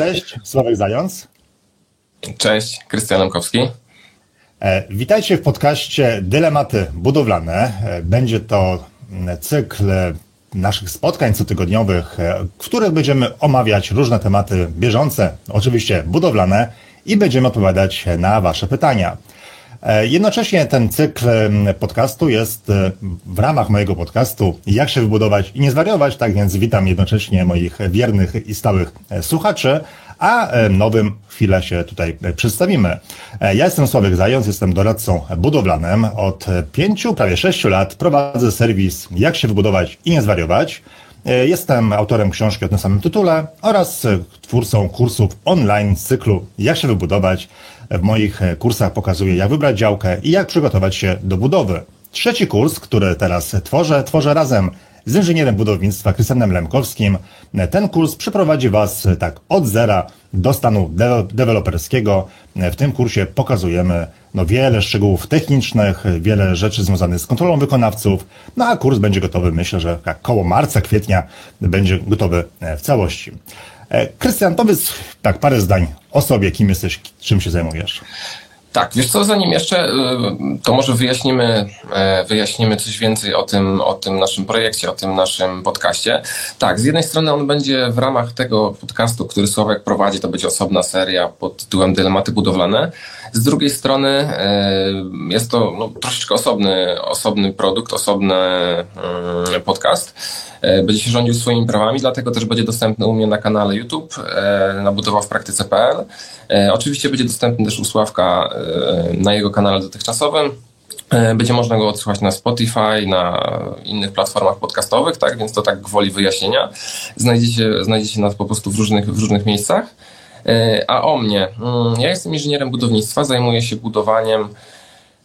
Cześć, Sławek Zając. Cześć, Krystian Lemkowski. E, witajcie w podcaście Dylematy Budowlane. E, będzie to cykl naszych spotkań cotygodniowych, e, w których będziemy omawiać różne tematy bieżące, oczywiście budowlane i będziemy odpowiadać na Wasze pytania. Jednocześnie ten cykl podcastu jest w ramach mojego podcastu Jak się wybudować i nie zwariować, tak więc witam jednocześnie moich wiernych i stałych słuchaczy, a e, nowym chwilę się tutaj e, przedstawimy. E, ja jestem Sławek Zając, jestem doradcą budowlanym. Od pięciu, prawie sześciu lat prowadzę serwis Jak się wybudować i nie zwariować. Jestem autorem książki o tym samym tytule oraz twórcą kursów online z cyklu Jak się wybudować. W moich kursach pokazuję, jak wybrać działkę i jak przygotować się do budowy. Trzeci kurs, który teraz tworzę, tworzę razem z inżynierem budownictwa Krystianem Lemkowskim. Ten kurs przeprowadzi Was tak od zera do stanu de deweloperskiego. W tym kursie pokazujemy no, wiele szczegółów technicznych, wiele rzeczy związanych z kontrolą wykonawców, no a kurs będzie gotowy, myślę, że jak koło marca, kwietnia będzie gotowy w całości. E, Krystian, powiedz tak parę zdań o sobie, kim jesteś, czym się zajmujesz. Tak, wiesz co, zanim jeszcze, y, to może wyjaśnimy, e, wyjaśnimy coś więcej o tym, o tym naszym projekcie, o tym naszym podcaście. Tak, z jednej strony on będzie w ramach tego podcastu, który Sławek prowadzi, to będzie osobna seria pod tytułem Dylematy budowlane. Z drugiej strony e, jest to no, troszeczkę osobny, osobny produkt, osobny mm, podcast. E, będzie się rządził swoimi prawami, dlatego też będzie dostępny u mnie na kanale YouTube na budowawpraktyce.pl. Oczywiście będzie dostępny też u Sławka na jego kanale dotychczasowym. E, będzie można go odsłuchać na Spotify, na innych platformach podcastowych, tak? Więc to tak gwoli wyjaśnienia. Znajdziecie, znajdziecie nas po prostu w różnych, w różnych miejscach. E, a o mnie. Mm, ja jestem inżynierem budownictwa, zajmuję się budowaniem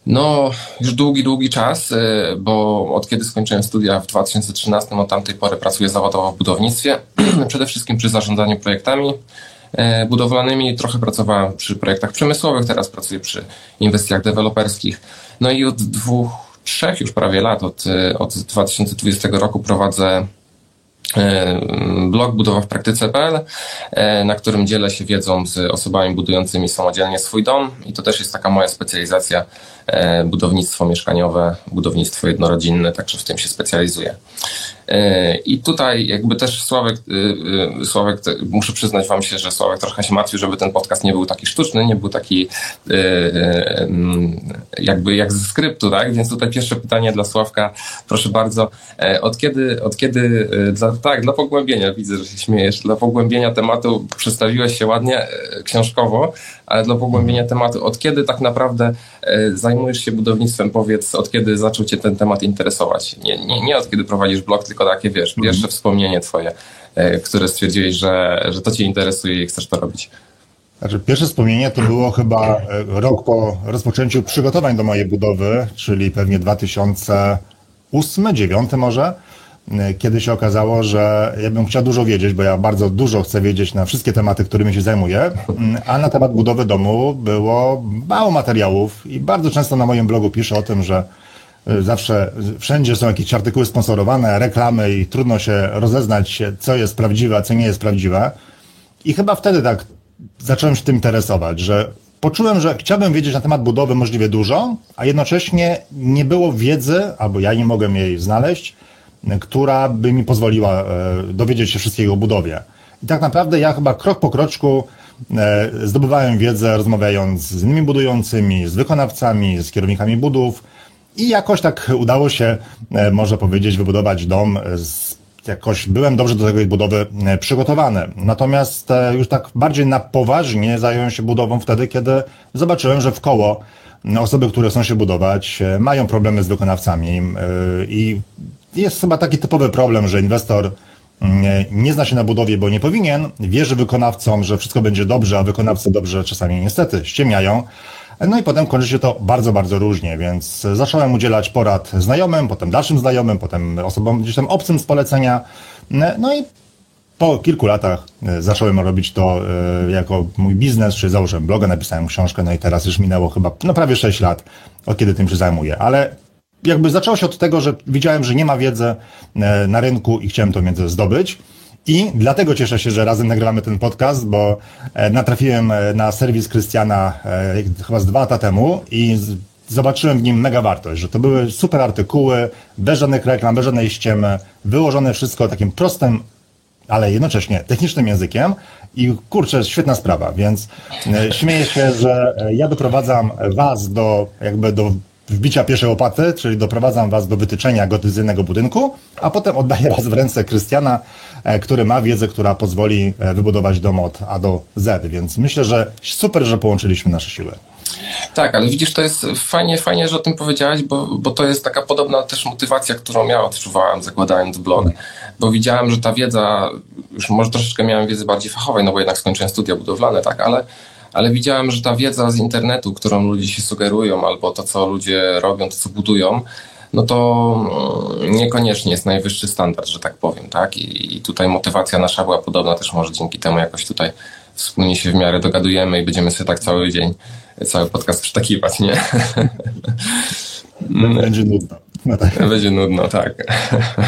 no, już długi, długi czas, e, bo od kiedy skończyłem studia w 2013, od tamtej pory pracuję zawodowo w budownictwie. Przede wszystkim przy zarządzaniu projektami, E, budowlanymi. Trochę pracowałem przy projektach przemysłowych, teraz pracuję przy inwestycjach deweloperskich. No i od dwóch, trzech już prawie lat, od, od 2020 roku prowadzę blog budowa w praktyce.pl, na którym dzielę się wiedzą z osobami budującymi samodzielnie swój dom i to też jest taka moja specjalizacja budownictwo mieszkaniowe, budownictwo jednorodzinne, także w tym się specjalizuję. E, I tutaj jakby też Sławek, e, e, Sławek, muszę przyznać wam się, że Sławek trochę się martwił, żeby ten podcast nie był taki sztuczny, nie był taki jakby jak ze skryptu, tak? Więc tutaj pierwsze pytanie dla Sławka, proszę bardzo, od kiedy, od kiedy, tak, dla pogłębienia, widzę, że się śmiejesz, dla pogłębienia tematu przedstawiłeś się ładnie książkowo, ale dla pogłębienia tematu, od kiedy tak naprawdę zajmujesz się budownictwem, powiedz, od kiedy zaczął cię ten temat interesować? Nie, nie, nie od kiedy prowadzisz blog, tylko takie, wiesz, mhm. pierwsze wspomnienie twoje, e, które stwierdziłeś, że, że to cię interesuje i chcesz to robić. Znaczy, pierwsze wspomnienie to było chyba e, rok po rozpoczęciu przygotowań do mojej budowy, czyli pewnie 2008-2009 może, e, kiedy się okazało, że ja bym chciał dużo wiedzieć, bo ja bardzo dużo chcę wiedzieć na wszystkie tematy, którymi się zajmuję, a na temat budowy domu było mało materiałów i bardzo często na moim blogu piszę o tym, że zawsze wszędzie są jakieś artykuły sponsorowane, reklamy i trudno się rozeznać, co jest prawdziwe, a co nie jest prawdziwe. I chyba wtedy tak zacząłem się tym interesować, że poczułem, że chciałbym wiedzieć na temat budowy możliwie dużo, a jednocześnie nie było wiedzy, albo ja nie mogłem jej znaleźć, która by mi pozwoliła e, dowiedzieć się wszystkiego o budowie. I tak naprawdę ja chyba krok po kroczku e, zdobywałem wiedzę, rozmawiając z innymi budującymi, z wykonawcami, z kierownikami budów, i jakoś tak udało się, e, można powiedzieć, wybudować dom. Z, jakoś byłem dobrze do tej budowy e, przygotowany. Natomiast e, już tak bardziej na poważnie zająłem się budową wtedy, kiedy zobaczyłem, że w koło osoby, które chcą się budować, mają problemy z wykonawcami i jest chyba taki typowy problem, że inwestor nie zna się na budowie, bo nie powinien, wierzy wykonawcom, że wszystko będzie dobrze, a wykonawcy dobrze czasami niestety ściemniają. No i potem kończy się to bardzo, bardzo różnie, więc zacząłem udzielać porad znajomym, potem dalszym znajomym, potem osobom gdzieś tam obcym z polecenia. No i po kilku latach e, zacząłem robić to e, jako mój biznes, czyli założyłem bloga, napisałem książkę, no i teraz już minęło chyba no prawie 6 lat, od kiedy tym się zajmuję. Ale jakby zaczęło się od tego, że widziałem, że nie ma wiedzy e, na rynku i chciałem tą wiedzę zdobyć. I dlatego cieszę się, że razem nagrywamy ten podcast, bo e, natrafiłem e, na serwis Krystiana e, chyba z dwa lata temu i zobaczyłem w nim mega wartość, że to były super artykuły, bez żadnych reklam, bez żadnej ściemy, wyłożone wszystko takim prostym, ale jednocześnie technicznym językiem i kurczę, świetna sprawa, więc śmieję się, że ja doprowadzam was do jakby do wbicia pierwszej łopaty, czyli doprowadzam was do wytyczenia gotycyjnego budynku, a potem oddaję was w ręce Krystiana, e, który ma wiedzę, która pozwoli e, wybudować dom od A do Z, więc myślę, że super, że połączyliśmy nasze siły. Tak, ale widzisz, to jest fajnie, fajnie, że o tym powiedziałeś, bo, bo to jest taka podobna też motywacja, którą ja odczuwałem zakładając blog, bo widziałem, że ta wiedza, już może troszeczkę miałem wiedzy bardziej fachowej, no bo jednak skończyłem studia budowlane, tak, ale, ale widziałem, że ta wiedza z internetu, którą ludzie się sugerują, albo to, co ludzie robią, to, co budują, no to mm, niekoniecznie jest najwyższy standard, że tak powiem, tak, i, i tutaj motywacja nasza była podobna, też może dzięki temu jakoś tutaj wspólnie się w miarę dogadujemy i będziemy sobie tak cały dzień, cały podcast przytakiwać, nie? Będzie nudno. No tak. Będzie nudno, tak.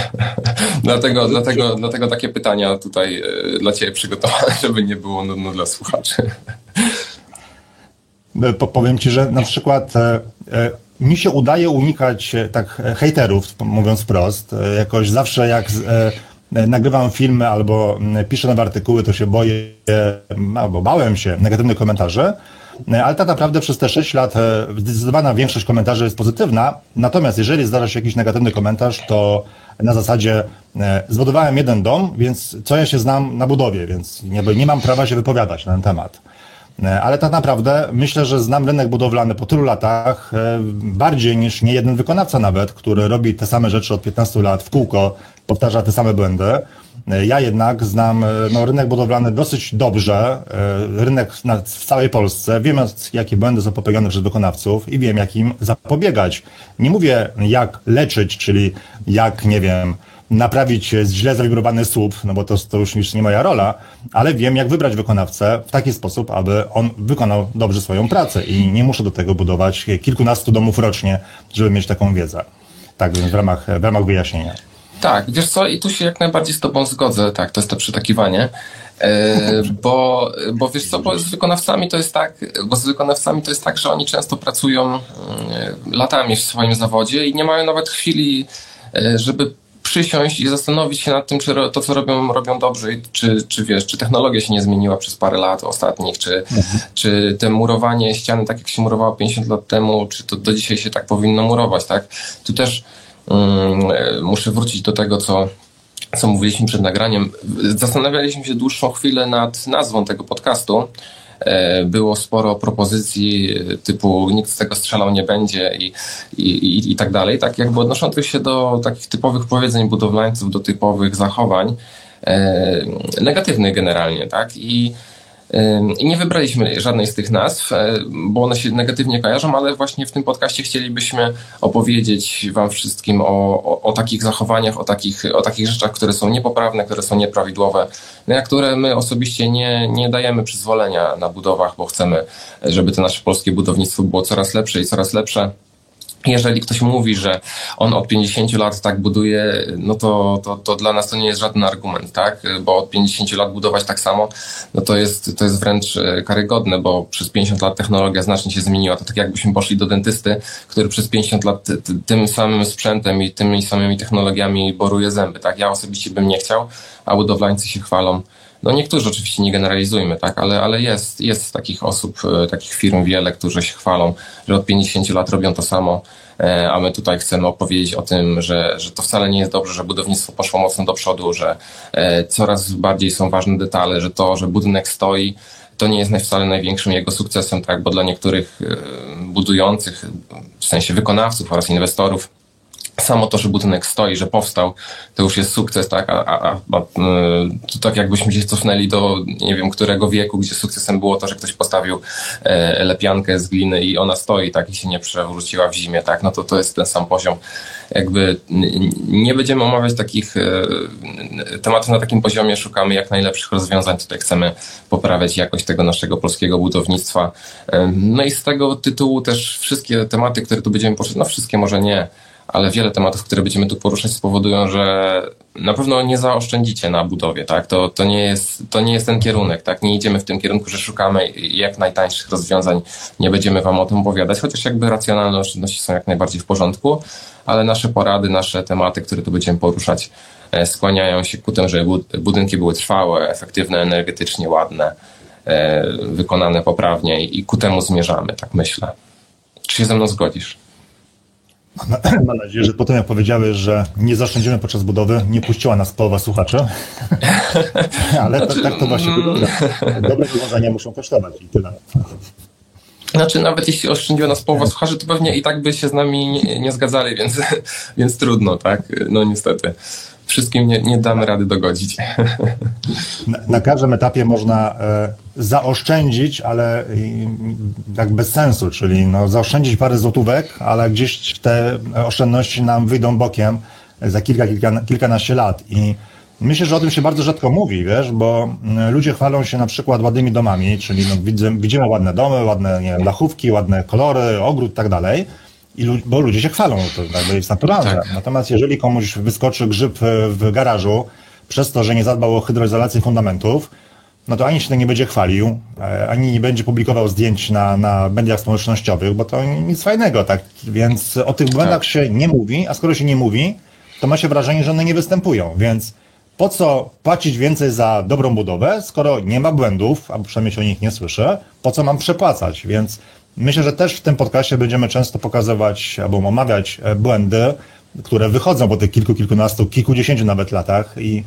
dlatego, dlatego, dlatego takie pytania tutaj e, dla Ciebie przygotowane, żeby nie było nudno dla słuchaczy. Po- powiem ci, że na przykład e, e, mi się udaje unikać e, tak hejterów, mówiąc wprost. Jakoś zawsze jak nagrywam filmy albo piszę nowe artykuły, to się boję, albo bałem się negatywnych komentarzy. Ale tak naprawdę przez te 6 lat zdecydowana większość komentarzy jest pozytywna. Natomiast jeżeli zdarza się jakiś negatywny komentarz, to na zasadzie zbudowałem jeden dom, więc co ja się znam na budowie, więc nie, nie mam prawa się wypowiadać na ten temat. E, Ale tak naprawdę myślę, że znam rynek budowlany po tylu latach e, bardziej niż nie jeden wykonawca nawet, który robi te same rzeczy od 15 lat w kółko, powtarza te same błędy. E, Ja jednak znam no, rynek budowlany dosyć dobrze, rynek w całej Polsce. Wiem, jakie błędy są popełnione przez wykonawców i wiem, jak im zapobiegać. Nie mówię, jak leczyć, czyli jak, nie wiem, naprawić źle zawibrovany słup, no bo to, to już już nie moja rola, ale wiem, jak wybrać wykonawcę w taki sposób, aby on wykonał dobrze swoją pracę i nie muszę do tego budować kilkunastu domów rocznie, żeby mieć taką wiedzę. Tak, więc w ramach, w ramach wyjaśnienia. Tak, wiesz co, i tu się jak najbardziej z Tobą zgodzę, tak, to jest to przytakiwanie, e, bo, bo wiesz co, bo z wykonawcami to jest tak, bo z wykonawcami to jest tak, że oni często pracują mm, latami w swoim zawodzie i nie mają nawet chwili, e, żeby przysiąść i zastanowić się nad tym, czy to, co robią, robią dobrze, i czy, czy wiesz, czy technologia się nie zmieniła przez parę lat ostatnich, czy, czy te murowanie ściany, tak jak się murowało 50 lat temu, czy to do dzisiaj się tak powinno murować, tak? Tu też e, muszę wrócić do tego, co, co mówiliśmy przed nagraniem. Zastanawialiśmy się dłuższą chwilę nad nazwą tego podcastu. E, Było sporo propozycji e, typu nikt z tego strzelał nie będzie i, i, i, i tak dalej. Tak jakby odnoszących się do takich typowych powiedzeń budowlańców, do typowych zachowań e, negatywnych generalnie, tak? I I nie wybraliśmy żadnej z tych nazw, e, bo one się negatywnie kojarzą, ale właśnie w tym podcaście chcielibyśmy opowiedzieć Wam wszystkim o, o, o takich zachowaniach, o takich, o takich rzeczach, które są niepoprawne, które są nieprawidłowe, na które my osobiście nie, nie dajemy przyzwolenia na budowach, bo chcemy, żeby to nasze polskie budownictwo było coraz lepsze i coraz lepsze. Jeżeli ktoś mówi, że on od 50 lat tak buduje, no to, to, to dla nas to nie jest żaden argument, tak? Bo od 50 lat budować tak samo, no to jest, to jest wręcz e, karygodne, bo przez 50 lat technologia znacznie się zmieniła. To tak jakbyśmy poszli do dentysty, który przez 50 lat ty- ty- tym samym sprzętem i tymi samymi technologiami boruje zęby, tak? Ja osobiście bym nie chciał, a budowlańcy się chwalą. No niektórzy oczywiście nie generalizujmy, tak, ale, ale jest, jest takich osób, e, takich firm wiele, którzy się chwalą, że od 50 lat robią to samo, e, a my tutaj chcemy opowiedzieć o tym, że, że to wcale nie jest dobrze, że budownictwo poszło mocno do przodu, że e, coraz bardziej są ważne detale, że to, że budynek stoi, to nie jest wcale największym jego sukcesem, tak, bo dla niektórych budujących, w sensie wykonawców oraz inwestorów, samo to, że budynek stoi, że powstał, to już jest sukces, tak? A, a, a, y, to tak jakbyśmy się cofnęli do nie wiem którego wieku, gdzie sukcesem było to, że ktoś postawił e, lepiankę z gliny i ona stoi, tak, i się nie przewróciła w zimie, tak? No to to jest ten sam poziom. Jakby nie będziemy omawiać takich e, tematów na takim poziomie, szukamy jak najlepszych rozwiązań, tutaj chcemy poprawiać jakość tego naszego polskiego budownictwa. E, No i z tego tytułu też wszystkie tematy, które tu będziemy poruszać, no wszystkie może nie, ale wiele tematów, które będziemy tu poruszać, spowodują, że na pewno nie zaoszczędzicie na budowie, tak? To, to, nie jest, to nie jest ten kierunek, tak? Nie idziemy w tym kierunku, że szukamy jak najtańszych rozwiązań, nie będziemy wam o tym opowiadać, chociaż jakby racjonalne oszczędności są jak najbardziej w porządku, ale nasze porady, nasze tematy, które tu będziemy poruszać, e, skłaniają się ku temu, żeby budynki były trwałe, efektywne, energetycznie ładne, e, wykonane poprawnie i ku temu zmierzamy, tak myślę. Czy się ze mną zgodzisz? Mam nadzieję, że po tym jak powiedziałeś, że nie zaszczędzimy podczas budowy, nie puściła nas połowa słuchaczy. Ale znaczy, tak, tak to właśnie mm. wygląda. Dobre rozwiązania muszą kosztować i tyle. Znaczy, nawet jeśli oszczędziła nas połowa słuchaczy, to pewnie i tak by się z nami nie, nie zgadzali, więc, więc trudno, tak? No niestety wszystkim nie, nie damy rady dogodzić. Na, na każdym etapie można e, zaoszczędzić, ale tak bez sensu, czyli no, zaoszczędzić parę złotówek, ale gdzieś te oszczędności nam wyjdą bokiem za kilka, kilka kilkanaście lat i Myślę, że o tym się bardzo rzadko mówi, wiesz, bo mm, ludzie chwalą się na przykład ładnymi domami, czyli no, widzimy, widzimy ładne domy, ładne nie ładne kolory, ogród i tak dalej, i, bo ludzie się chwalą, to jakby jest naturalne. Tak. Natomiast jeżeli komuś wyskoczy grzyb w garażu przez to, że nie zadbał o hydroizolację fundamentów, no to ani się nie będzie chwalił, e, ani nie będzie publikował zdjęć na, na mediach społecznościowych, bo to nic fajnego, tak? Więc o tych błędach tak. się nie mówi, a skoro się nie mówi, to ma się wrażenie, że one nie występują, więc po co płacić więcej za dobrą budowę, skoro nie ma błędów, albo przynajmniej się o nich nie słyszę, po co mam przepłacać? Więc Myślę, że też w tym podcaście będziemy często pokazywać albo omawiać e, błędy, które wychodzą po tych kilku, kilkunastu, kilkudziesięciu nawet latach i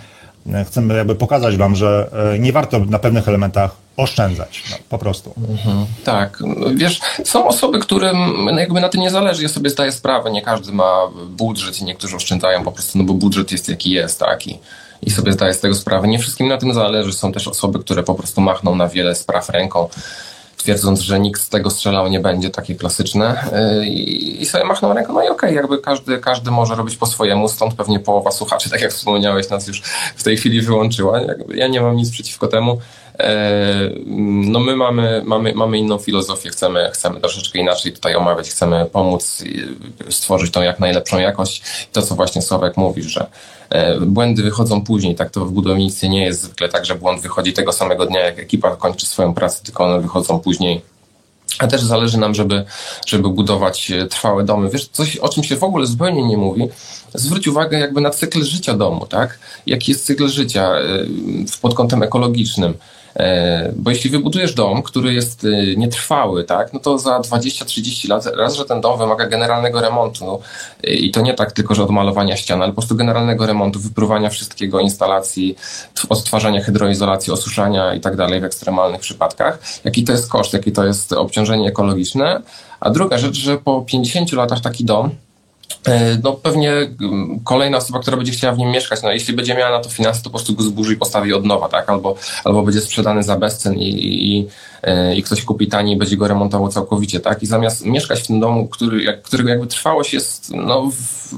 e, chcemy jakby pokazać Wam, że e, nie warto na pewnych elementach oszczędzać, no, po prostu. Mhm, tak, wiesz, są osoby, którym jakby na tym nie zależy, ja sobie zdaję sprawę, nie każdy ma budżet i niektórzy oszczędzają po prostu, no bo budżet jest jaki jest, tak, i, i sobie zdaję z tego sprawę. Nie wszystkim na tym zależy, są też osoby, które po prostu machną na wiele spraw ręką, twierdząc, że nikt z tego strzelał nie będzie, takie klasyczne. Y, I, sobie machnął ręką, no i okej, okay, jakby każdy, każdy może robić po swojemu, stąd pewnie połowa słuchaczy, tak jak wspomniałeś, nas już w tej chwili wyłączyła. Ja nie mam nic przeciwko temu. E, no my mamy, mamy, mamy inną filozofię, chcemy, chcemy troszeczkę inaczej tutaj omawiać, chcemy pomóc stworzyć tą jak najlepszą jakość. To, co właśnie Sławek mówisz, że e, błędy wychodzą później, tak to w budownictwie nie jest zwykle tak, że błąd wychodzi tego samego dnia, jak ekipa kończy swoją pracę, tylko one wychodzą później. A też zależy nam, żeby, żeby budować trwałe domy. Wiesz, coś, o czym się w ogóle zupełnie nie mówi, zwróć uwagę jakby na cykl życia domu, tak? Jaki jest cykl życia e, pod kątem ekologicznym. E, bo jeśli wybudujesz dom, który jest e, nietrwały, tak, no to za 20-30 lat raz, że ten dom wymaga generalnego remontu no, i to nie tak tylko, że odmalowania ścian, ale po prostu generalnego remontu, wypruwania wszystkiego, instalacji, odtwarzania hydroizolacji, osuszania i tak dalej w ekstremalnych przypadkach. Jaki to jest koszt, jaki to jest obciążenie ekologiczne. A druga rzecz, że po 50 latach taki dom E, no pewnie mm, kolejna osoba, która będzie chciała w nim mieszkać, no jeśli będzie miała na to finanse, to po prostu go zburzy i postawi od nowa, tak? Albo, albo będzie sprzedany za bezcen i, i, e, i ktoś kupi taniej i będzie go remontował całkowicie, tak? I zamiast mieszkać w tym domu, który, jak, którego jakby trwałość jest, no w,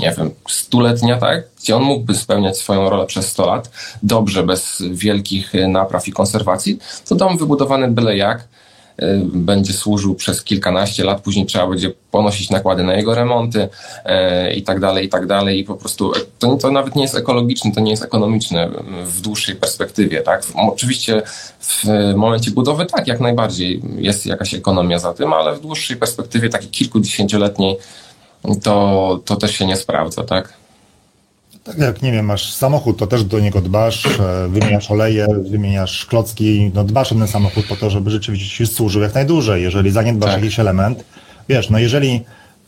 nie wiem, stuletnia, tak? Gdzie on mógłby spełniać swoją rolę przez 100 lat, dobrze, bez wielkich napraw i konserwacji, to dom wybudowany byle jak, będzie służył przez kilkanaście lat, później trzeba będzie ponosić nakłady na jego remonty y, i tak dalej, i tak dalej. I po prostu to, to nawet nie jest ekologiczne, to nie jest ekonomiczne w dłuższej perspektywie, tak? Oczywiście w momencie budowy tak, jak najbardziej jest jakaś ekonomia za tym, ale w dłuższej perspektywie, takiej kilkudziesięcioletniej, to, to też się nie sprawdza, tak? Tak jak, nie wiem, masz samochód, to też do niego dbasz, e, wymieniasz oleje, wymieniasz klocki, no dbasz o ten samochód po to, żeby rzeczywiście ci służył jak najdłużej. Jeżeli zaniedbasz tak. jakiś element, wiesz, no jeżeli,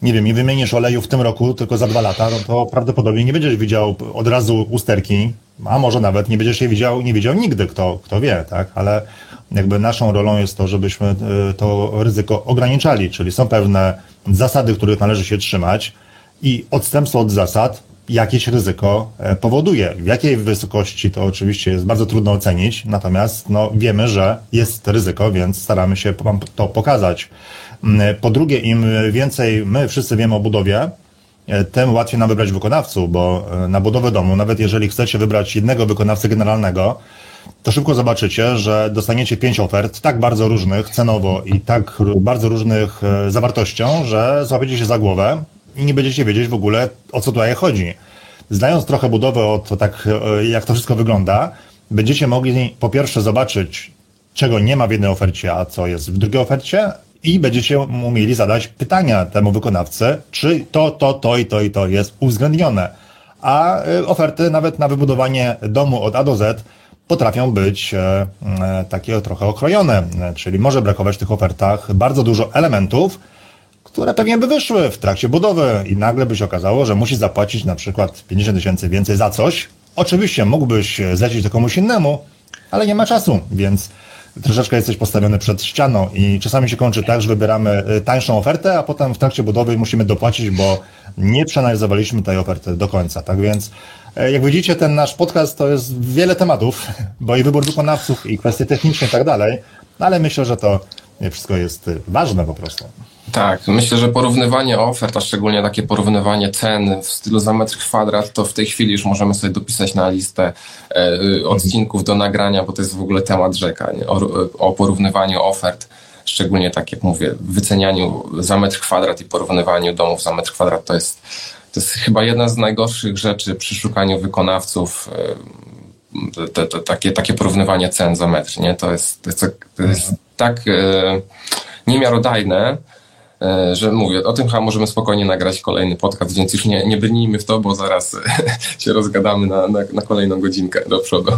nie wiem, nie wymienisz oleju w tym roku, tylko za dwa lata, no to prawdopodobnie nie będziesz widział od razu usterki, a może nawet nie będziesz je widział, nie widział nigdy, kto, kto wie, tak? Ale jakby naszą rolą jest to, żebyśmy e, to ryzyko ograniczali, czyli są pewne zasady, których należy się trzymać i odstępstwo od zasad jakieś ryzyko e, powoduje. W jakiej wysokości to oczywiście jest bardzo trudno ocenić, natomiast no, wiemy, że jest ryzyko, więc staramy się Wam to pokazać. Mm, po drugie, im więcej my wszyscy wiemy o budowie, e, tym łatwiej nam wybrać wykonawców, bo e, na budowę domu, nawet jeżeli chcecie wybrać jednego wykonawcę generalnego, to szybko zobaczycie, że dostaniecie pięć ofert, tak bardzo różnych cenowo i tak bardzo różnych zawartością, że złapiecie się za głowę i nie będziecie wiedzieć w ogóle, o co tutaj chodzi. Znając trochę budowę, o to tak, e, jak to wszystko wygląda, będziecie mogli po pierwsze zobaczyć, czego nie ma w jednej ofercie, a co jest w drugiej ofercie, i będziecie umieli zadać pytania temu wykonawcy, czy to, to, to i to i to jest uwzględnione. A y, oferty nawet na wybudowanie domu od A do Z potrafią być e, e, takie trochę okrojone, E, czyli może brakować w tych ofertach bardzo dużo elementów, które pewnie by wyszły w trakcie budowy i nagle by się okazało, że musisz zapłacić na przykład 50 tysięcy więcej za coś. Oczywiście mógłbyś zlecić to komuś innemu, ale nie ma czasu, więc troszeczkę jesteś postawiony przed ścianą i czasami się kończy tak, że wybieramy y, tańszą ofertę, a potem w trakcie budowy musimy dopłacić, bo nie przeanalizowaliśmy tej oferty do końca. Tak więc, e, jak widzicie, ten nasz podcast to jest wiele tematów, bo i wybór wykonawców, i kwestie techniczne i tak dalej, ale myślę, że to wszystko jest y, ważne po prostu. Tak, myślę, że porównywanie ofert, a szczególnie takie porównywanie cen w stylu za metr kwadrat, to w tej chwili już możemy sobie dopisać na listę e, odcinków do nagrania, bo to jest w ogóle temat rzeka, nie? O, o porównywaniu ofert, szczególnie tak jak mówię, wycenianiu za metr kwadrat i porównywaniu domów za metr kwadrat to jest, to jest chyba jedna z najgorszych rzeczy przy szukaniu wykonawców. E, te, te, takie, takie porównywanie cen za metr, nie? To jest, to jest, to jest tak e, niemiarodajne, że mówię, o tym chyba możemy spokojnie nagrać kolejny podcast, więc już nie, nie brnijmy w to, bo zaraz się rozgadamy na, na, na kolejną godzinkę do przodu.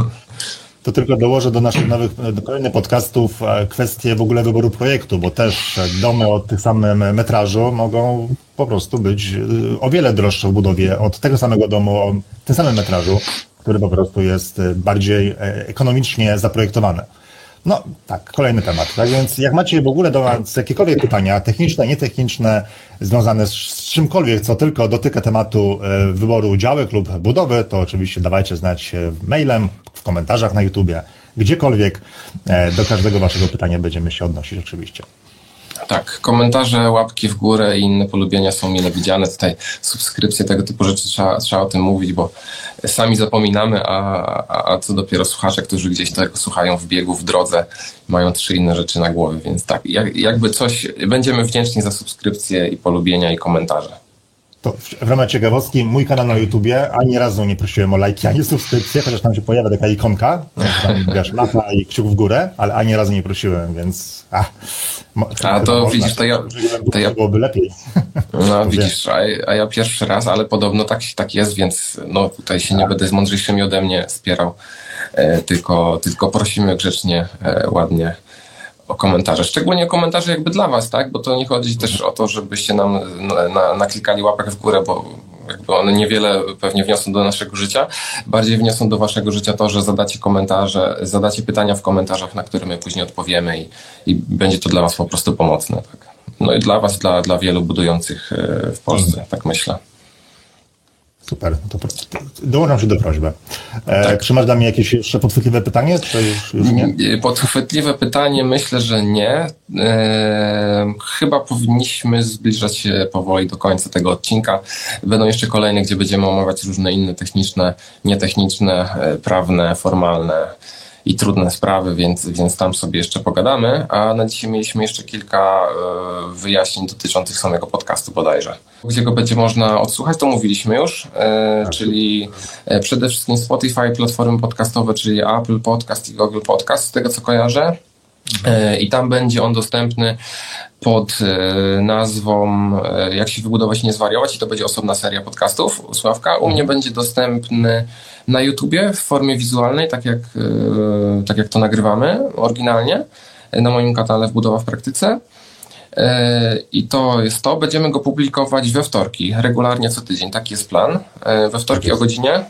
To tylko dołożę do naszych nowych, do kolejnych podcastów e, kwestię w ogóle wyboru projektu, bo też domy o tym samym metrażu mogą po prostu być e, o wiele droższe w budowie od tego samego domu o tym samym metrażu, który po prostu jest bardziej ekonomicznie zaprojektowany. No tak, kolejny temat. Tak więc jak macie w ogóle do nas jakiekolwiek pytania, techniczne, nietechniczne, związane z czymkolwiek, co tylko dotyka tematu e, wyboru działek lub budowy, to oczywiście dawajcie znać mailem, w komentarzach na YouTubie, gdziekolwiek. E, do każdego waszego pytania będziemy się odnosić oczywiście. Tak, komentarze, łapki w górę i inne polubienia są mile widziane. Tutaj subskrypcje, tego typu rzeczy trzeba, trzeba o tym mówić, bo sami zapominamy, a, a, a co dopiero słuchacze, którzy gdzieś tego słuchają w biegu, w drodze, mają trzy inne rzeczy na głowie, więc tak, jak, jakby coś, będziemy wdzięczni za subskrypcje i polubienia i komentarze. To w ramach ciekawostki, mój kanał na YouTubie ani razu nie prosiłem o lajki, ani subskrypcję, chociaż tam się pojawia taka ikonka, tam, wiesz, mapa i kciuk w górę, ale ani razu nie prosiłem, więc... A, a to widzisz, to ja... To ja byłoby lepiej. No widzisz, a, a, ja pierwszy raz, ale podobno tak, tak jest, więc no tutaj się nie będę z mądrzejszymi ode mnie spierał, e, tylko, tylko prosimy grzecznie, e, ładnie o komentarze. Szczególnie komentarze jakby dla Was, tak? Bo to nie chodzi też o to, żebyście nam na, na, naklikali łapek w górę, bo jakby one niewiele pewnie wniosą do naszego życia. Bardziej wniosą do Waszego życia to, że zadacie komentarze, zadacie pytania w komentarzach, na które my później odpowiemy i, i będzie to dla Was po prostu pomocne. Tak? No i dla Was, dla, dla wielu budujących e, w Polsce, tak myślę. Super, to dołączam się do prośby. E, tak. Czy masz dla mnie jakieś jeszcze podchwytliwe pytanie? Czy już, już nie? Mm, podchwytliwe pytanie myślę, że nie. E, chyba powinniśmy zbliżać się powoli do końca tego odcinka. Będą jeszcze kolejne, gdzie będziemy omawiać różne inne techniczne, nietechniczne, e, prawne, formalne i trudne sprawy, więc, więc tam sobie jeszcze pogadamy. A na dzisiaj mieliśmy jeszcze kilka e, wyjaśnień dotyczących samego podcastu bodajże. Gdzie go będzie można odsłuchać, to mówiliśmy już, e, czyli e, przede wszystkim Spotify, platformy podcastowe, czyli Apple Podcast i Google Podcast, z tego co kojarzę. I tam będzie on dostępny pod nazwą Jak się wybudować i nie zwariować i to będzie osobna seria podcastów Sławka. U mnie będzie dostępny na YouTubie w formie wizualnej, tak jak, e, tak jak to nagrywamy oryginalnie, na moim kanale w Budowa w Praktyce. E, I to jest to. Będziemy go publikować we wtorki, regularnie co tydzień. Taki jest plan. E, we wtorki tak o godzinie.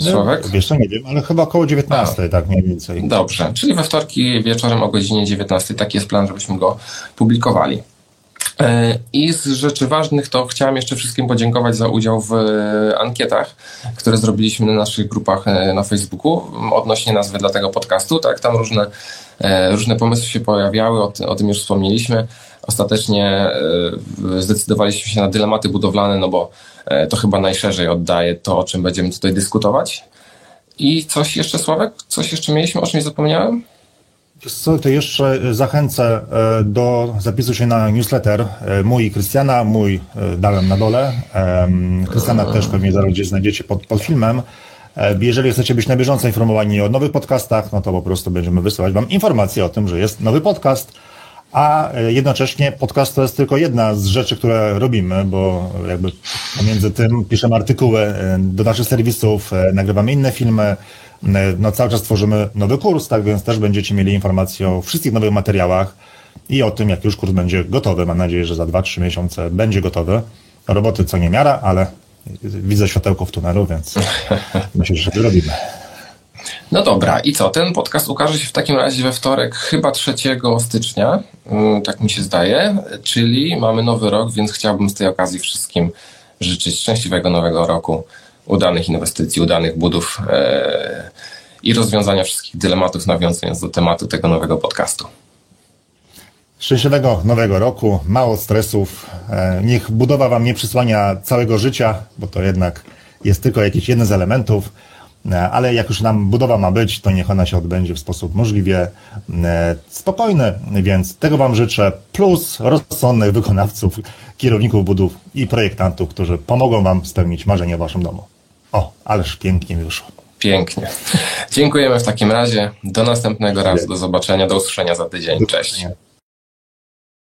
Sławek? No, wiesz co, nie wiem, ale chyba około 19, A. tak mniej więcej. Dobrze, czyli we wtorki wieczorem o godzinie 19. Taki jest plan, żebyśmy go publikowali. E, I z rzeczy ważnych to chciałem jeszcze wszystkim podziękować za udział w e, ankietach, które zrobiliśmy na naszych grupach e, na Facebooku odnośnie nazwy dla tego podcastu. Tak, tam różne, różne pomysły się pojawiały, o, o tym już wspomnieliśmy. Ostatecznie zdecydowaliśmy się na dylematy budowlane, no bo to chyba najszerzej oddaje to, o czym będziemy tutaj dyskutować. I coś jeszcze, Sławek? Coś jeszcze mieliśmy, o czymś zapomniałem? Co, to jeszcze zachęcę e, do zapisu się na newsletter e, mój Krystiana, mój e, dałem na dole. Krystiana też pewnie zaraz gdzieś znajdziecie pod, pod filmem. E, Jeżeli chcecie być na bieżąco informowani o nowych podcastach, no to po prostu będziemy wysyłać Wam informacje o tym, że jest nowy podcast. A e, jednocześnie podcast to jest tylko jedna z rzeczy, które robimy, bo jakby pomiędzy tym piszemy artykuły e, do naszych serwisów, e, nagrywamy inne filmy, no cały czas tworzymy nowy kurs, tak więc też będziecie mieli informacje o wszystkich nowych materiałach i o tym, jak już kurs będzie gotowy. Mam nadzieję, że za 2-3 miesiące będzie gotowy. Roboty co nie miara, ale widzę światełko w tunelu, więc myślę, że to robimy. No dobra, i co? Ten podcast ukaże się w takim razie we wtorek, chyba 3 stycznia, mm, tak mi się zdaje, czyli mamy nowy rok, więc chciałbym z tej okazji wszystkim życzyć szczęśliwego nowego roku, udanych inwestycji, udanych budów e, i rozwiązania wszystkich dylematów, nawiązując do tematu tego nowego podcastu. Szczęśliwego nowego roku, mało stresów. E, Niech budowa Wam nie przysłania całego życia, bo to jednak jest tylko jakiś jeden z elementów. E, Ale jak już nam budowa ma być, to niech ona się odbędzie w sposób możliwie e, spokojny. Więc tego Wam życzę. Plus rozsądnych wykonawców, kierowników budów i projektantów, którzy pomogą Wam spełnić marzenie w Waszym domu. O, ależ pięknie mi wyszło. Pięknie. Dziękujemy w takim razie. Do następnego razu. Do zobaczenia. Do usłyszenia za tydzień. Cześć.